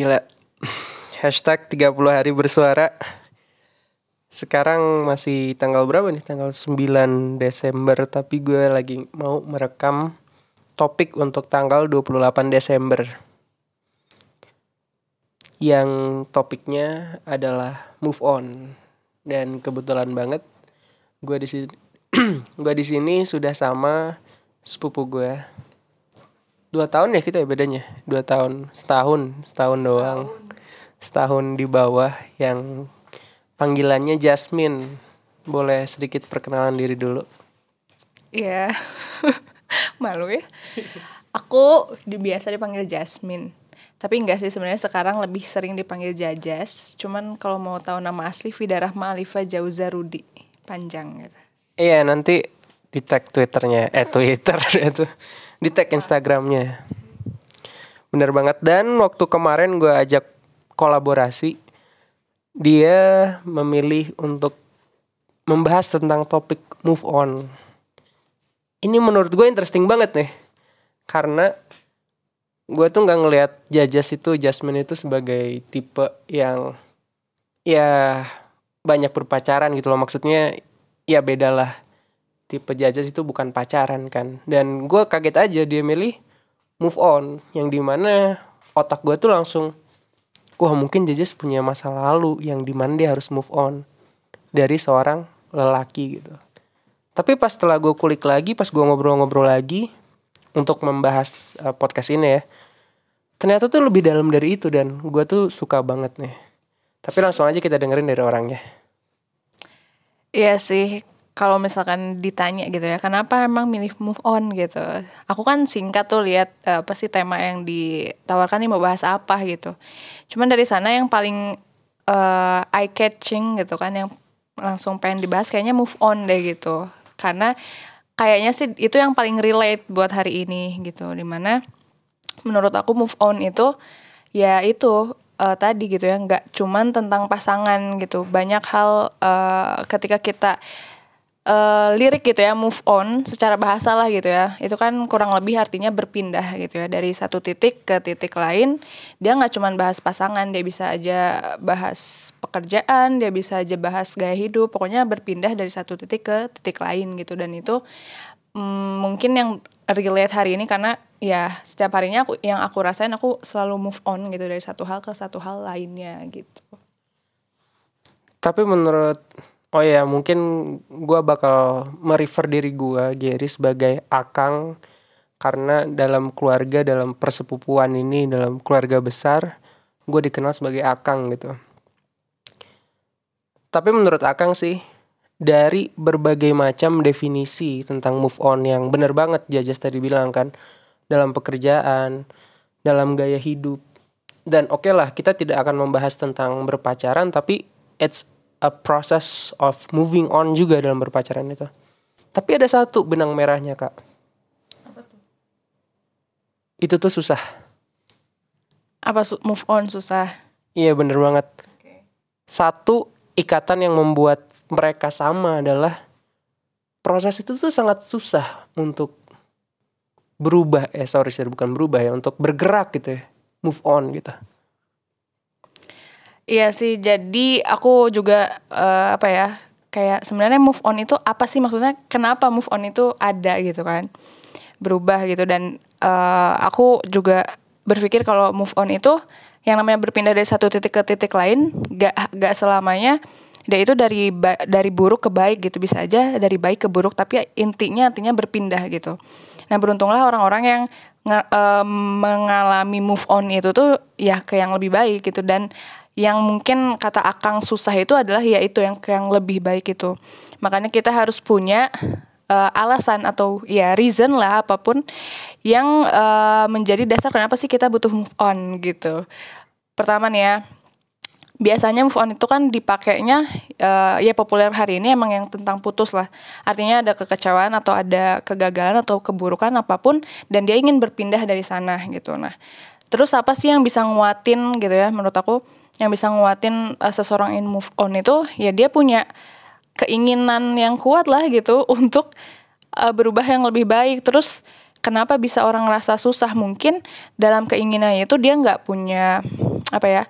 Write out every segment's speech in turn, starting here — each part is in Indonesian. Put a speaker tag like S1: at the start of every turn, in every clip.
S1: Gila. Hashtag 30 hari bersuara. Sekarang masih tanggal berapa nih? Tanggal 9 Desember. Tapi gue lagi mau merekam topik untuk tanggal 28 Desember. Yang topiknya adalah move on. Dan kebetulan banget gue di gue di sini sudah sama sepupu gue dua tahun ya kita ya bedanya dua tahun setahun setahun doang setahun di bawah yang panggilannya Jasmine boleh sedikit perkenalan diri dulu
S2: Iya, malu ya. Aku biasa dipanggil Jasmine. Tapi enggak sih sebenarnya sekarang lebih sering dipanggil Jajas. Cuman kalau mau tahu nama asli Vida Rahma Alifa Jauza Rudi. Panjang gitu.
S1: iya nanti di tag twitternya eh twitter itu di tag instagramnya. Bener banget. Dan waktu kemarin gue ajak kolaborasi dia memilih untuk membahas tentang topik move on. Ini menurut gue interesting banget nih karena gue tuh nggak ngelihat Jajas itu Jasmine itu sebagai tipe yang ya banyak berpacaran gitu loh. Maksudnya ya beda lah tipe Jajas itu bukan pacaran kan. Dan gue kaget aja dia milih move on yang di mana otak gue tuh langsung wah mungkin Jajas punya masa lalu yang di mana dia harus move on dari seorang lelaki gitu. Tapi pas setelah gue kulik lagi pas gue ngobrol-ngobrol lagi untuk membahas uh, podcast ini ya ternyata tuh lebih dalam dari itu dan gue tuh suka banget nih. Tapi langsung aja kita dengerin dari orangnya.
S2: Iya sih, kalau misalkan ditanya gitu ya, kenapa emang milih move on gitu? Aku kan singkat tuh lihat eh, apa sih tema yang ditawarkan nih mau bahas apa gitu. Cuman dari sana yang paling eh, eye catching gitu kan, yang langsung pengen dibahas kayaknya move on deh gitu. Karena kayaknya sih itu yang paling relate buat hari ini gitu. Di mana menurut aku move on itu ya itu uh, tadi gitu ya nggak cuman tentang pasangan gitu banyak hal uh, ketika kita uh, lirik gitu ya move on secara bahasa lah gitu ya. Itu kan kurang lebih artinya berpindah gitu ya. Dari satu titik ke titik lain dia nggak cuman bahas pasangan dia bisa aja bahas pekerjaan dia bisa aja bahas gaya hidup. Pokoknya berpindah dari satu titik ke titik lain gitu. Dan itu mm, mungkin yang relate hari ini karena ya setiap harinya aku yang aku rasain aku selalu move on gitu dari satu hal ke satu hal lainnya gitu.
S1: Tapi menurut oh ya mungkin gua bakal merefer diri gua Gary sebagai akang karena dalam keluarga dalam persepupuan ini dalam keluarga besar gue dikenal sebagai akang gitu. Tapi menurut akang sih dari berbagai macam definisi tentang move on yang bener banget Jajas tadi bilang kan dalam pekerjaan, dalam gaya hidup. Dan oke okay lah kita tidak akan membahas tentang berpacaran tapi it's a process of moving on juga dalam berpacaran itu. Tapi ada satu benang merahnya kak.
S2: Apa tuh?
S1: Itu tuh susah.
S2: Apa su move on susah?
S1: Iya bener banget.
S2: Okay.
S1: Satu ikatan yang membuat mereka sama adalah proses itu tuh sangat susah untuk berubah eh sorry sorry bukan berubah ya untuk bergerak gitu ya move on gitu
S2: iya sih jadi aku juga uh, apa ya kayak sebenarnya move on itu apa sih? Maksudnya kenapa move on itu ada gitu kan? Berubah gitu dan uh, aku juga berpikir kalau move on itu yang namanya berpindah dari satu titik ke titik lain gak gak selamanya dia itu dari dari buruk ke baik gitu. Bisa aja dari baik ke buruk tapi intinya artinya berpindah gitu. Nah beruntunglah orang-orang yang uh, mengalami move on itu tuh ya ke yang lebih baik gitu dan yang mungkin kata akang susah itu adalah ya itu yang yang lebih baik itu makanya kita harus punya uh, alasan atau ya reason lah apa pun yang uh, menjadi dasar kenapa sih kita butuh move on gitu. Pertama nih ya, biasanya move on itu kan dipakainya uh, ya populer hari ini emang yang tentang putus lah. Artinya ada kekecewaan atau ada kegagalan atau keburukan apa pun dan dia ingin berpindah dari sana gitu. Nah, terus apa sih yang bisa nguatin gitu ya menurut aku? Yang bisa nguatin uh, seseorang in move on itu ya dia punya keinginan yang kuat lah gitu untuk uh, berubah yang lebih baik. Terus kenapa bisa orang ngerasa susah? Mungkin dalam keinginannya itu dia nggak punya apa ya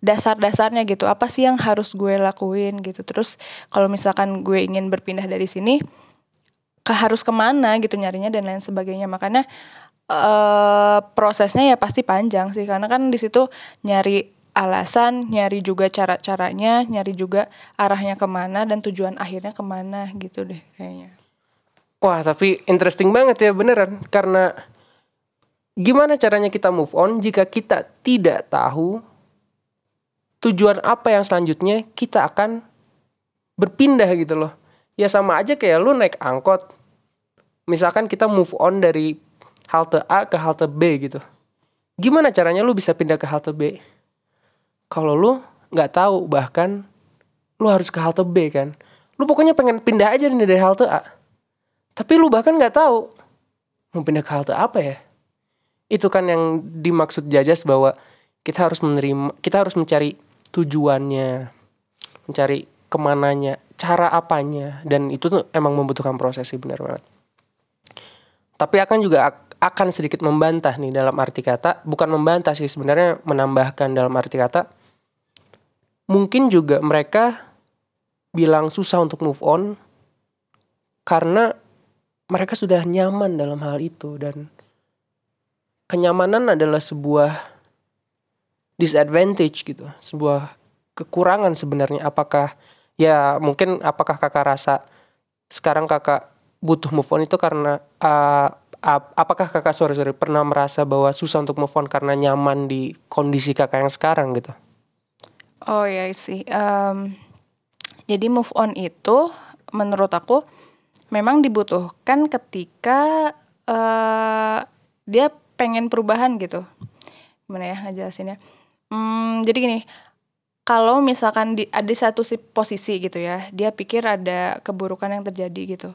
S2: dasar-dasarnya gitu. Apa sih yang harus gue lakuin gitu? Terus kalau misalkan gue ingin berpindah dari sini ke harus ke mana gitu nyarinya dan lain sebagainya. Makanya uh, prosesnya ya pasti panjang sih. Karena kan di situ nyari alasan nyari juga cara-caranya nyari juga arahnya ke mana dan tujuan akhirnya ke mana gitu deh kayaknya
S1: wah tapi interesting banget ya beneran karena gimana caranya kita move on jika kita tidak tahu tujuan apa yang selanjutnya kita akan berpindah gitu loh. Ya sama aja kayak lu naik angkot. Misalkan kita move on dari halte A ke halte B gitu. Gimana caranya lu bisa pindah ke halte B? Kalau lu nggak tahu bahkan lu harus ke halte B kan. Lu pokoknya pengen pindah aja nih dari halte A. Tapi lu bahkan nggak tahu mau pindah ke halte apa ya. Itu kan yang dimaksud Jajas bahwa kita harus menerima, kita harus mencari tujuannya, mencari ke mananya, cara apanya, dan itu tuh emang membutuhkan proses sih benar banget. Tapi akan juga akan sedikit membantah nih dalam arti kata, bukan membantah sih sebenarnya menambahkan dalam arti kata. Mungkin juga mereka bilang susah untuk move on karena mereka sudah nyaman dalam hal itu dan kenyamanan adalah sebuah disadvantage gitu sebuah kekurangan sebenarnya. Apakah ya mungkin apakah kakak rasa sekarang kakak butuh move on itu karena uh, apakah kakak sorry pernah merasa bahwa susah untuk move on karena nyaman di kondisi kakak yang sekarang gitu
S2: oh ya sih um, jadi move on itu menurut aku memang dibutuhkan ketika uh, dia pengen perubahan gitu gimana ya ngejelasinnya Hmm, jadi gini, kalau misalkan di, ada satu posisi gitu ya, dia pikir ada keburukan yang terjadi gitu.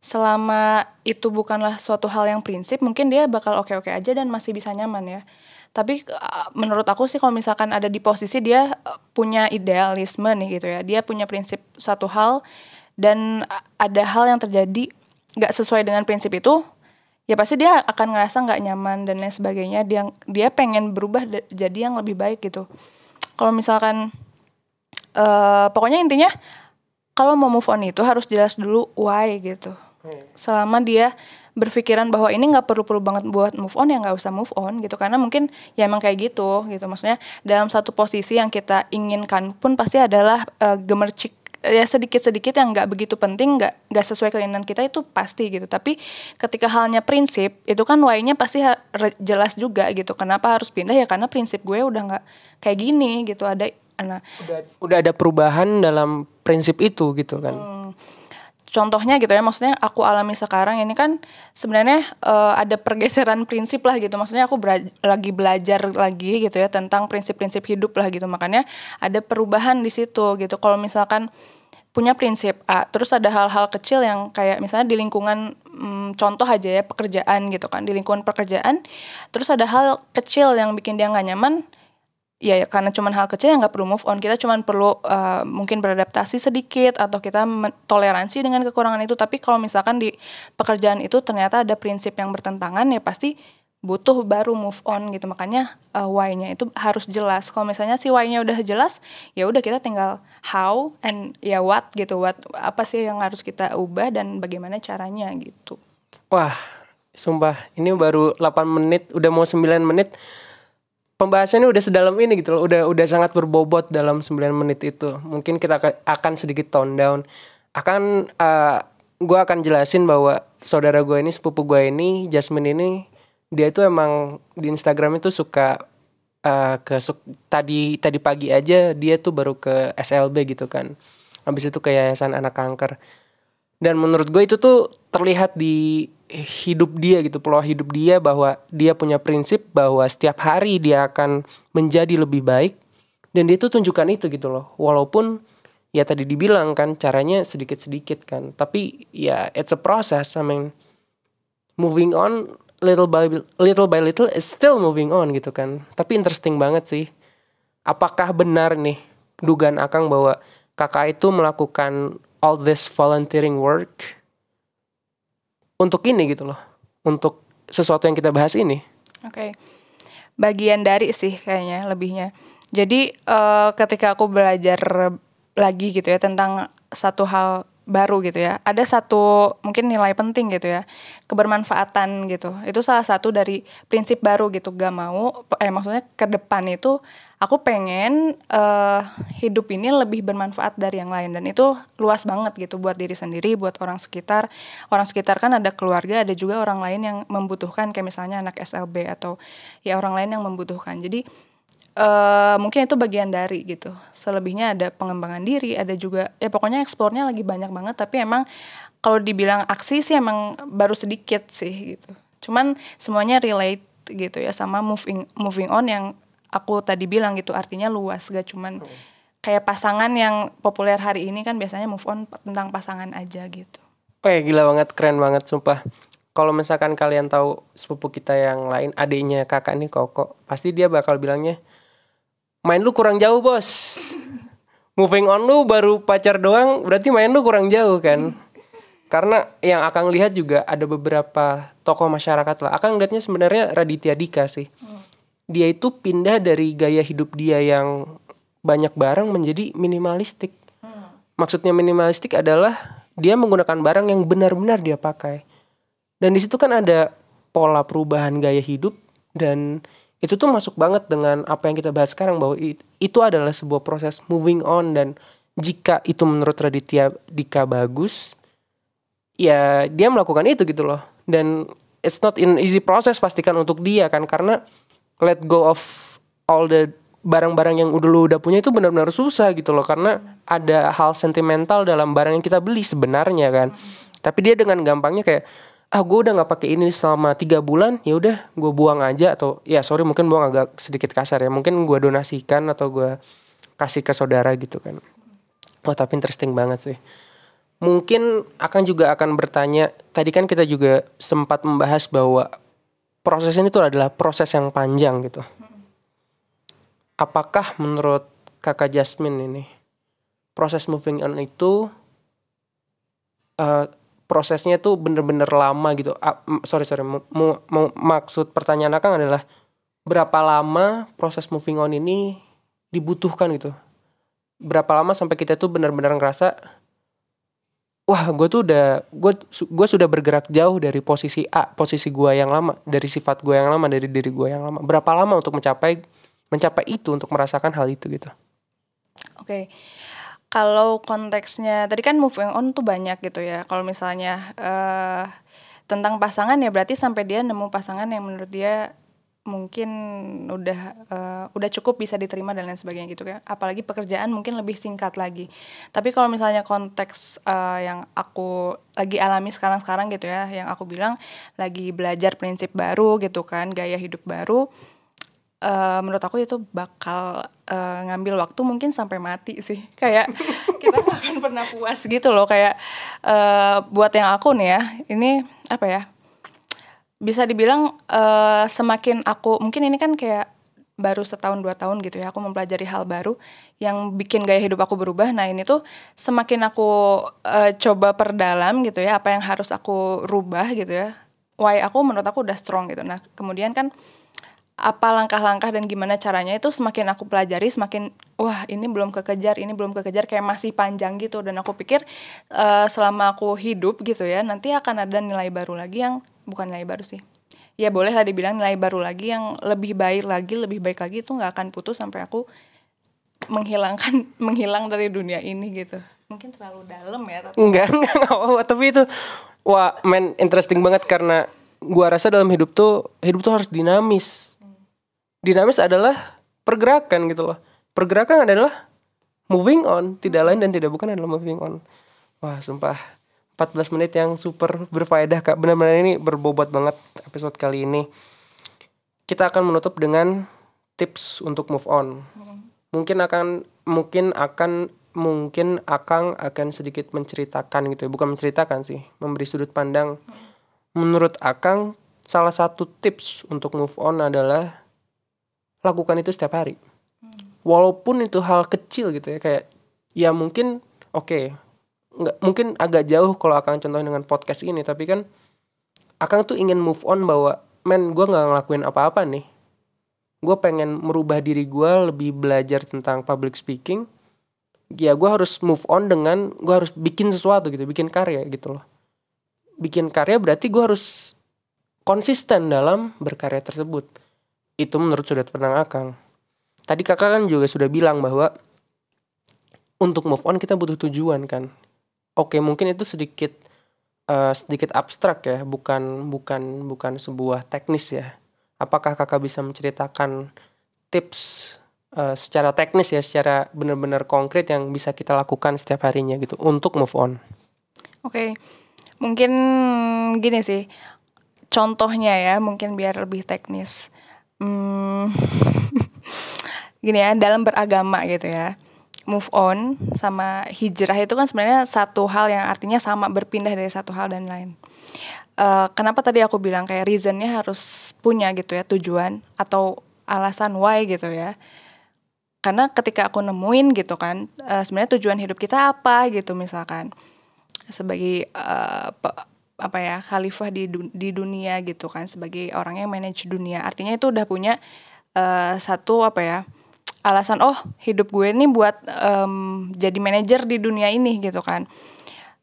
S2: Selama itu bukanlah suatu hal yang prinsip, mungkin dia bakal oke-oke aja dan masih bisa nyaman ya. Tapi menurut aku sih kalau misalkan ada di posisi dia e, punya idealisme nih gitu ya, dia punya prinsip satu hal dan ada hal yang terjadi nggak sesuai dengan prinsip itu, ya pasti dia akan ngerasa nggak nyaman dan lain sebagainya. Dia dia pengen berubah jadi yang lebih baik gitu. Kalau misalkan uh, pokoknya intinya kalau mau move on itu harus jelas dulu why gitu selama dia berpikiran bahwa ini nggak perlu perlu banget buat move on ya nggak usah move on gitu. Karena mungkin ya emang kayak gitu gitu. Maksudnya dalam satu posisi yang kita inginkan pun pasti adalah uh, gemercik ya sedikit-sedikit yang nggak begitu penting nggak nggak sesuai keinginan kita itu pasti gitu. Tapi ketika halnya prinsip itu kan why-nya pasti jelas juga gitu. Kenapa harus pindah? Ya karena prinsip gue udah nggak kayak gini gitu. Ada
S1: nah udah udah ada perubahan dalam prinsip itu gitu kan? Hmm,
S2: contohnya gitu ya maksudnya aku alami sekarang ini kan sebenarnya uh, ada pergeseran prinsip lah gitu. Maksudnya aku lagi belajar lagi gitu ya tentang prinsip-prinsip hidup lah gitu. Makanya ada perubahan di situ gitu. Kalau misalkan punya prinsip A terus ada hal-hal kecil yang kayak misalnya di lingkungan hmm, contoh aja ya pekerjaan gitu kan. Di lingkungan pekerjaan terus ada hal kecil yang bikin dia nggak nyaman ya, ya karena cuman hal kecil yang nggak perlu move on. Kita cuman perlu uh, mungkin beradaptasi sedikit atau kita toleransi dengan kekurangan itu. Tapi kalau misalkan di pekerjaan itu ternyata ada prinsip yang bertentangan ya pasti butuh baru move on gitu. Makanya uh, why-nya itu harus jelas. Kalau misalnya si why-nya udah jelas ya udah kita tinggal how and ya what gitu. What apa sih yang harus kita ubah dan bagaimana caranya gitu.
S1: Wah sumpah ini baru 8 menit udah mau 9 menit pembahasannya udah sedalam ini gitu loh. Udah udah sangat berbobot dalam 9 menit itu. Mungkin kita akan sedikit tone down. Akan uh, eh, gue akan jelasin bahwa saudara gue ini sepupu gue ini Jasmine ini dia itu emang di Instagram itu suka uh, ke su tadi tadi pagi aja dia tuh baru ke SLB gitu kan. Habis itu ke yayasan anak kanker. Dan menurut gue itu tuh terlihat di hidup dia gitu pola hidup dia bahwa dia punya prinsip bahwa setiap hari dia akan menjadi lebih baik. Dan dia tuh tunjukkan itu gitu loh. Walaupun ya tadi dibilang kan caranya sedikit-sedikit kan. Tapi ya it's a process. I mean moving on little by little by little is still moving on gitu kan. Tapi interesting banget sih. Apakah benar nih dugaan Akang bahwa kakak itu melakukan all this volunteering work untuk ini gitu loh untuk sesuatu yang kita bahas ini?
S2: Oke. Bagian dari sih kayaknya lebihnya. Jadi eh, ketika aku belajar lagi gitu ya tentang satu hal baru gitu ya. Ada satu mungkin nilai penting gitu ya. Kebermanfaatan gitu. Itu salah satu dari prinsip baru gitu. Gak mau eh maksudnya ke depan itu aku pengen eh hidup ini lebih bermanfaat dari yang lain dan itu luas banget gitu buat diri sendiri, buat orang sekitar. Orang sekitar kan ada keluarga, ada juga orang lain yang membutuhkan kayak misalnya anak SLB atau ya orang lain yang membutuhkan. Jadi eh mungkin itu bagian dari gitu. Selebihnya ada pengembangan diri, ada juga ya pokoknya eksplornya lagi banyak banget. Tapi emang kalau dibilang aksi sih emang baru sedikit sih gitu. Cuman semuanya relate gitu ya sama moving moving on yang aku tadi bilang gitu. Artinya luas gak cuman kayak pasangan yang populer hari ini kan biasanya move on tentang pasangan aja gitu.
S1: Wah gila banget, keren banget sumpah. Kalau misalkan kalian tahu sepupu kita yang lain, adiknya kakak nih Koko, pasti dia bakal bilangnya, main lu kurang jauh bos. Moving on lu baru pacar doang, berarti main lu kurang jauh kan. Karena yang akan lihat juga ada beberapa tokoh masyarakat lah. Akan lihatnya sebenarnya Raditya Dika sih. Dia itu pindah dari gaya hidup dia yang banyak barang menjadi minimalistik. Maksudnya minimalistik adalah dia menggunakan barang yang benar-benar dia pakai. Dan di situ kan ada pola perubahan gaya hidup dan itu tuh masuk banget dengan apa yang kita bahas sekarang bahwa it- itu adalah sebuah proses moving on dan jika itu menurut Raditya Dika bagus ya dia melakukan itu gitu loh. Dan it's not an easy process pastikan untuk dia kan karena let go of all the barang-barang yang udah lu udah punya itu benar-benar susah gitu loh karena ada hal sentimental dalam barang yang kita beli sebenarnya kan. Tapi dia dengan gampangnya kayak ah gue udah nggak pakai ini selama tiga bulan ya udah gue buang aja atau ya sorry mungkin buang agak sedikit kasar ya mungkin gue donasikan atau gue kasih ke saudara gitu kan. Wah tapi interesting banget sih. Mungkin akan juga akan bertanya tadi kan kita juga sempat membahas bahwa proses ini tuh adalah proses yang panjang gitu. Apakah menurut kakak Jasmine ini proses moving on itu eh, prosesnya tuh bener-bener lama gitu. M- sorry sorry. Mau, maksud pertanyaan akang adalah berapa lama proses moving on ini dibutuhkan gitu? Berapa lama sampai kita tuh benar-benar ngerasa wah gue tuh udah gue gue sudah bergerak jauh dari posisi A posisi gue yang lama dari sifat gue yang lama dari diri gue yang lama. Berapa lama untuk mencapai mencapai itu untuk merasakan hal itu gitu?
S2: Oke. Kalau konteksnya tadi kan moving on tuh banyak gitu ya. Kalau misalnya eh tentang pasangan ya berarti sampai dia nemu pasangan yang menurut dia mungkin udah eh, udah cukup bisa diterima dan lain sebagainya gitu ya. Apalagi pekerjaan mungkin lebih singkat lagi. Tapi kalau misalnya konteks eh, yang aku lagi alami sekarang-sekarang gitu ya, yang aku bilang lagi belajar prinsip baru gitu kan, gaya hidup baru eh, menurut aku itu bakal eh, ngambil waktu mungkin sampai mati sih. Kayak kita nggak akan pernah puas gitu loh. Kayak eh, buat yang aku nih ya ini apa ya bisa dibilang eh, semakin aku mungkin ini kan kayak baru setahun dua tahun gitu ya aku mempelajari hal baru yang bikin gaya hidup aku berubah. Nah ini tuh semakin aku eh, coba perdalam gitu ya apa yang harus aku rubah gitu ya why aku menurut aku udah strong gitu. Nah kemudian kan apa langkah-langkah dan gimana caranya itu semakin aku pelajari semakin wah ini belum kekejar ini belum kekejar kayak masih panjang gitu dan aku pikir eh, selama aku hidup gitu ya nanti akan ada nilai baru lagi yang bukan nilai baru sih ya boleh lah dibilang nilai baru lagi yang lebih baik lagi lebih baik lagi itu nggak akan putus sampai aku menghilangkan menghilang dari dunia ini gitu mungkin terlalu dalam ya tapi
S1: enggak, enggak apa-apa. Tapi itu wah, men interesting banget karena gua rasa dalam hidup tuh hidup tuh harus dinamis. Dinamis adalah pergerakan gitu loh. Pergerakan adalah moving on, tidak lain dan tidak bukan adalah moving on. Wah, sumpah 14 menit yang super berfaedah Kak. Benar-benar ini berbobot banget episode kali ini. Kita akan menutup dengan tips untuk move on. Mungkin akan mungkin akan mungkin Akang akan sedikit menceritakan gitu ya. Bukan menceritakan sih, memberi sudut pandang. Menurut Akang, salah satu tips untuk move on adalah lakukan itu setiap hari. Walaupun itu hal kecil gitu ya, kayak ya mungkin oke, nggak mungkin agak jauh kalau Akang contohin dengan podcast ini, tapi kan Akang tuh ingin move on bahwa men gue nggak ngelakuin apa-apa nih. Gue pengen merubah diri gue lebih belajar tentang public speaking. Ya gue harus move on dengan gue harus bikin sesuatu gitu bikin karya gitu loh. Bikin karya berarti gue harus konsisten dalam berkarya tersebut itu menurut sudut pandang akang. Tadi kakak kan juga sudah bilang bahwa untuk move on kita butuh tujuan kan? Oke mungkin itu sedikit uh, sedikit abstrak ya bukan bukan bukan sebuah teknis ya. Apakah kakak bisa menceritakan tips uh, secara teknis ya secara benar-benar konkret yang bisa kita lakukan setiap harinya gitu untuk move on?
S2: Oke mungkin gini sih. Contohnya ya mungkin biar lebih teknis hmm, gini ya dalam beragama gitu ya move on sama hijrah itu kan sebenarnya satu hal yang artinya sama berpindah dari satu hal dan lain. Uh, kenapa tadi aku bilang kayak reasonnya harus punya gitu ya tujuan atau alasan why gitu ya. Karena ketika aku nemuin gitu kan uh, sebenarnya tujuan hidup kita apa gitu misalkan sebagai uh, apa ya khalifah di du di dunia gitu kan sebagai orang yang manage dunia. Artinya itu udah punya uh, satu apa ya alasan oh hidup gue ini buat um, jadi manajer di dunia ini gitu kan.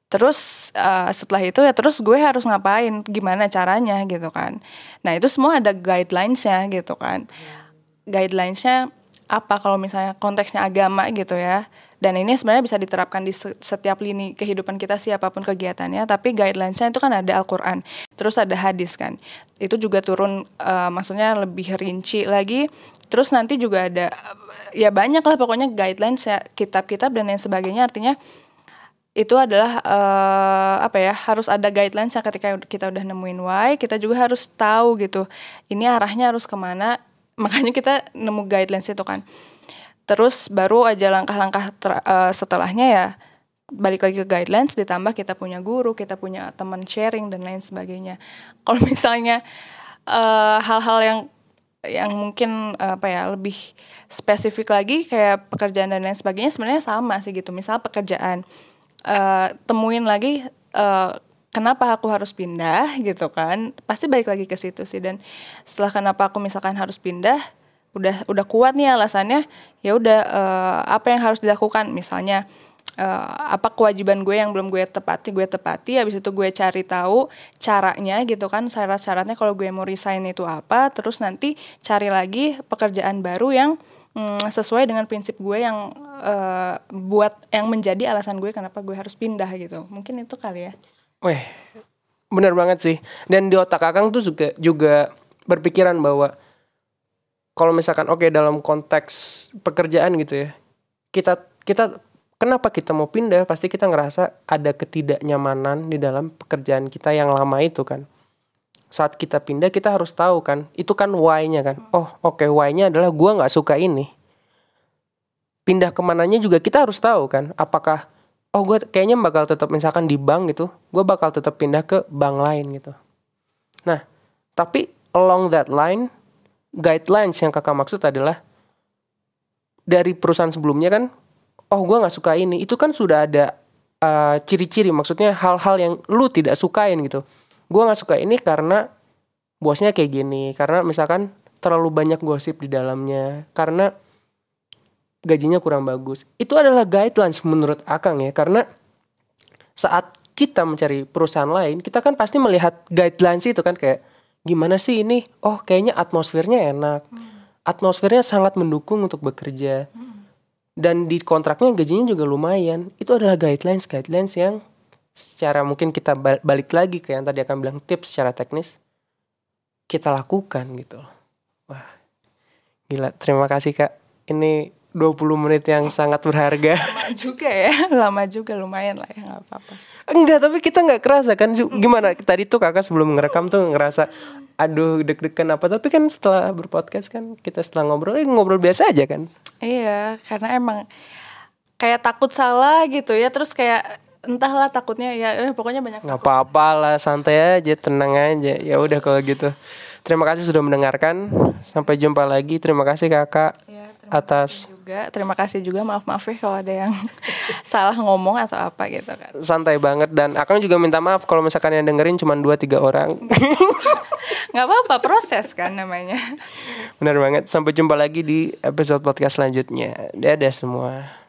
S2: Terus uh, setelah itu ya terus gue harus ngapain gimana caranya gitu kan. Nah itu semua ada guidelinesnya gitu kan. Guidelinesnya apa? Kalau misalnya konteksnya agama gitu ya dan ini sebenarnya bisa diterapkan di setiap lini kehidupan kita siapa pun kegiatannya tapi guidelinesnya itu kan ada Al-Quran terus ada hadis kan. Itu juga turun uh, maksudnya lebih rinci lagi. Terus nanti juga ada ya banyak lah pokoknya guidelines ya kitab-kitab dan lain sebagainya. Artinya itu adalah uh, apa ya harus ada guidelines yang ketika kita udah nemuin why kita juga harus tahu gitu ini arahnya harus ke mana. Makanya kita nemu guidelines itu kan terus baru aja langkah-langkah uh, setelahnya ya balik lagi ke guidelines ditambah kita punya guru kita punya teman sharing dan lain sebagainya. Kalau misalnya hal-hal uh, yang yang mungkin apa ya lebih spesifik lagi kayak pekerjaan dan lain sebagainya sebenarnya sama sih gitu. Misal pekerjaan uh, temuin lagi uh, kenapa aku harus pindah gitu kan pasti balik lagi ke situ sih. Dan setelah kenapa aku misalkan harus pindah udah udah kuat nih alasannya ya udah uh, apa yang harus dilakukan? Misalnya uh, apa kewajiban gue yang belum gue tepati gue tepati habis itu gue cari tahu caranya gitu kan syarat-syaratnya kalau gue mau resign itu apa terus nanti cari lagi pekerjaan baru yang mm, sesuai dengan prinsip gue yang uh, buat yang menjadi alasan gue kenapa gue harus pindah gitu. Mungkin itu kali ya.
S1: Weh, bener banget sih. Dan di otak Akang tuh juga juga berpikiran bahwa kalau misalkan oke okay, dalam konteks pekerjaan gitu ya, kita kita kenapa kita mau pindah? Pasti kita ngerasa ada ketidaknyamanan di dalam pekerjaan kita yang lama itu kan. Saat kita pindah kita harus tahu kan itu kan why-nya kan. Oh oke okay, why-nya adalah gua nggak suka ini. Pindah ke mananya juga kita harus tahu kan apakah oh gue kayaknya bakal tetap misalkan di bank gitu gue bakal tetap pindah ke bank lain gitu. Nah tapi along that line guidelines yang kakak maksud adalah dari perusahaan sebelumnya kan oh gue nggak suka ini. Itu kan sudah ada uh, ciri-ciri maksudnya hal-hal yang lu tidak sukain gitu. Gue nggak suka ini karena bosnya kayak gini karena misalkan terlalu banyak gosip di dalamnya karena gajinya kurang bagus. Itu adalah guidelines menurut akang ya karena saat kita mencari perusahaan lain kita kan pasti melihat guidelines itu kan kayak gimana sih ini? Oh kayaknya atmosfernya enak. Hmm. atmosfernya sangat mendukung untuk bekerja. Hmm. Dan di kontraknya gajinya juga lumayan. Itu adalah guidelines guidelines yang secara mungkin kita balik lagi ke yang tadi akan bilang tips secara teknis kita lakukan gitu wah gila. Terima kasih kak. Ini 20 menit yang sangat berharga.
S2: Lama juga ya lama juga lumayan lah ya nggak apa-apa.
S1: Enggak tapi kita nggak kerasa kan gimana? Tadi tuh kakak sebelum ngerekam tuh ngerasa aduh deg-degan apa? Tapi kan setelah berpodcast kan kita setelah ngobrol eh, ngobrol biasa aja kan.
S2: Iya karena emang kayak takut salah gitu ya terus kayak entahlah takutnya ya eh, pokoknya banyak
S1: nggak apa-apa lah santai aja tenang aja. Ya udah kalau gitu. Terima kasih sudah mendengarkan. Sampai jumpa lagi. Terima kasih kakak. Ya, atas
S2: juga. Terima kasih juga. Maaf maaf ya kalau ada yang salah ngomong atau apa gitu kan.
S1: Santai banget dan Akang juga minta maaf kalau misalkan yang dengerin cuma 2 3 orang.
S2: nggak apa-apa proses kan namanya.
S1: Benar banget. Sampai jumpa lagi di episode podcast selanjutnya. Dadah semua.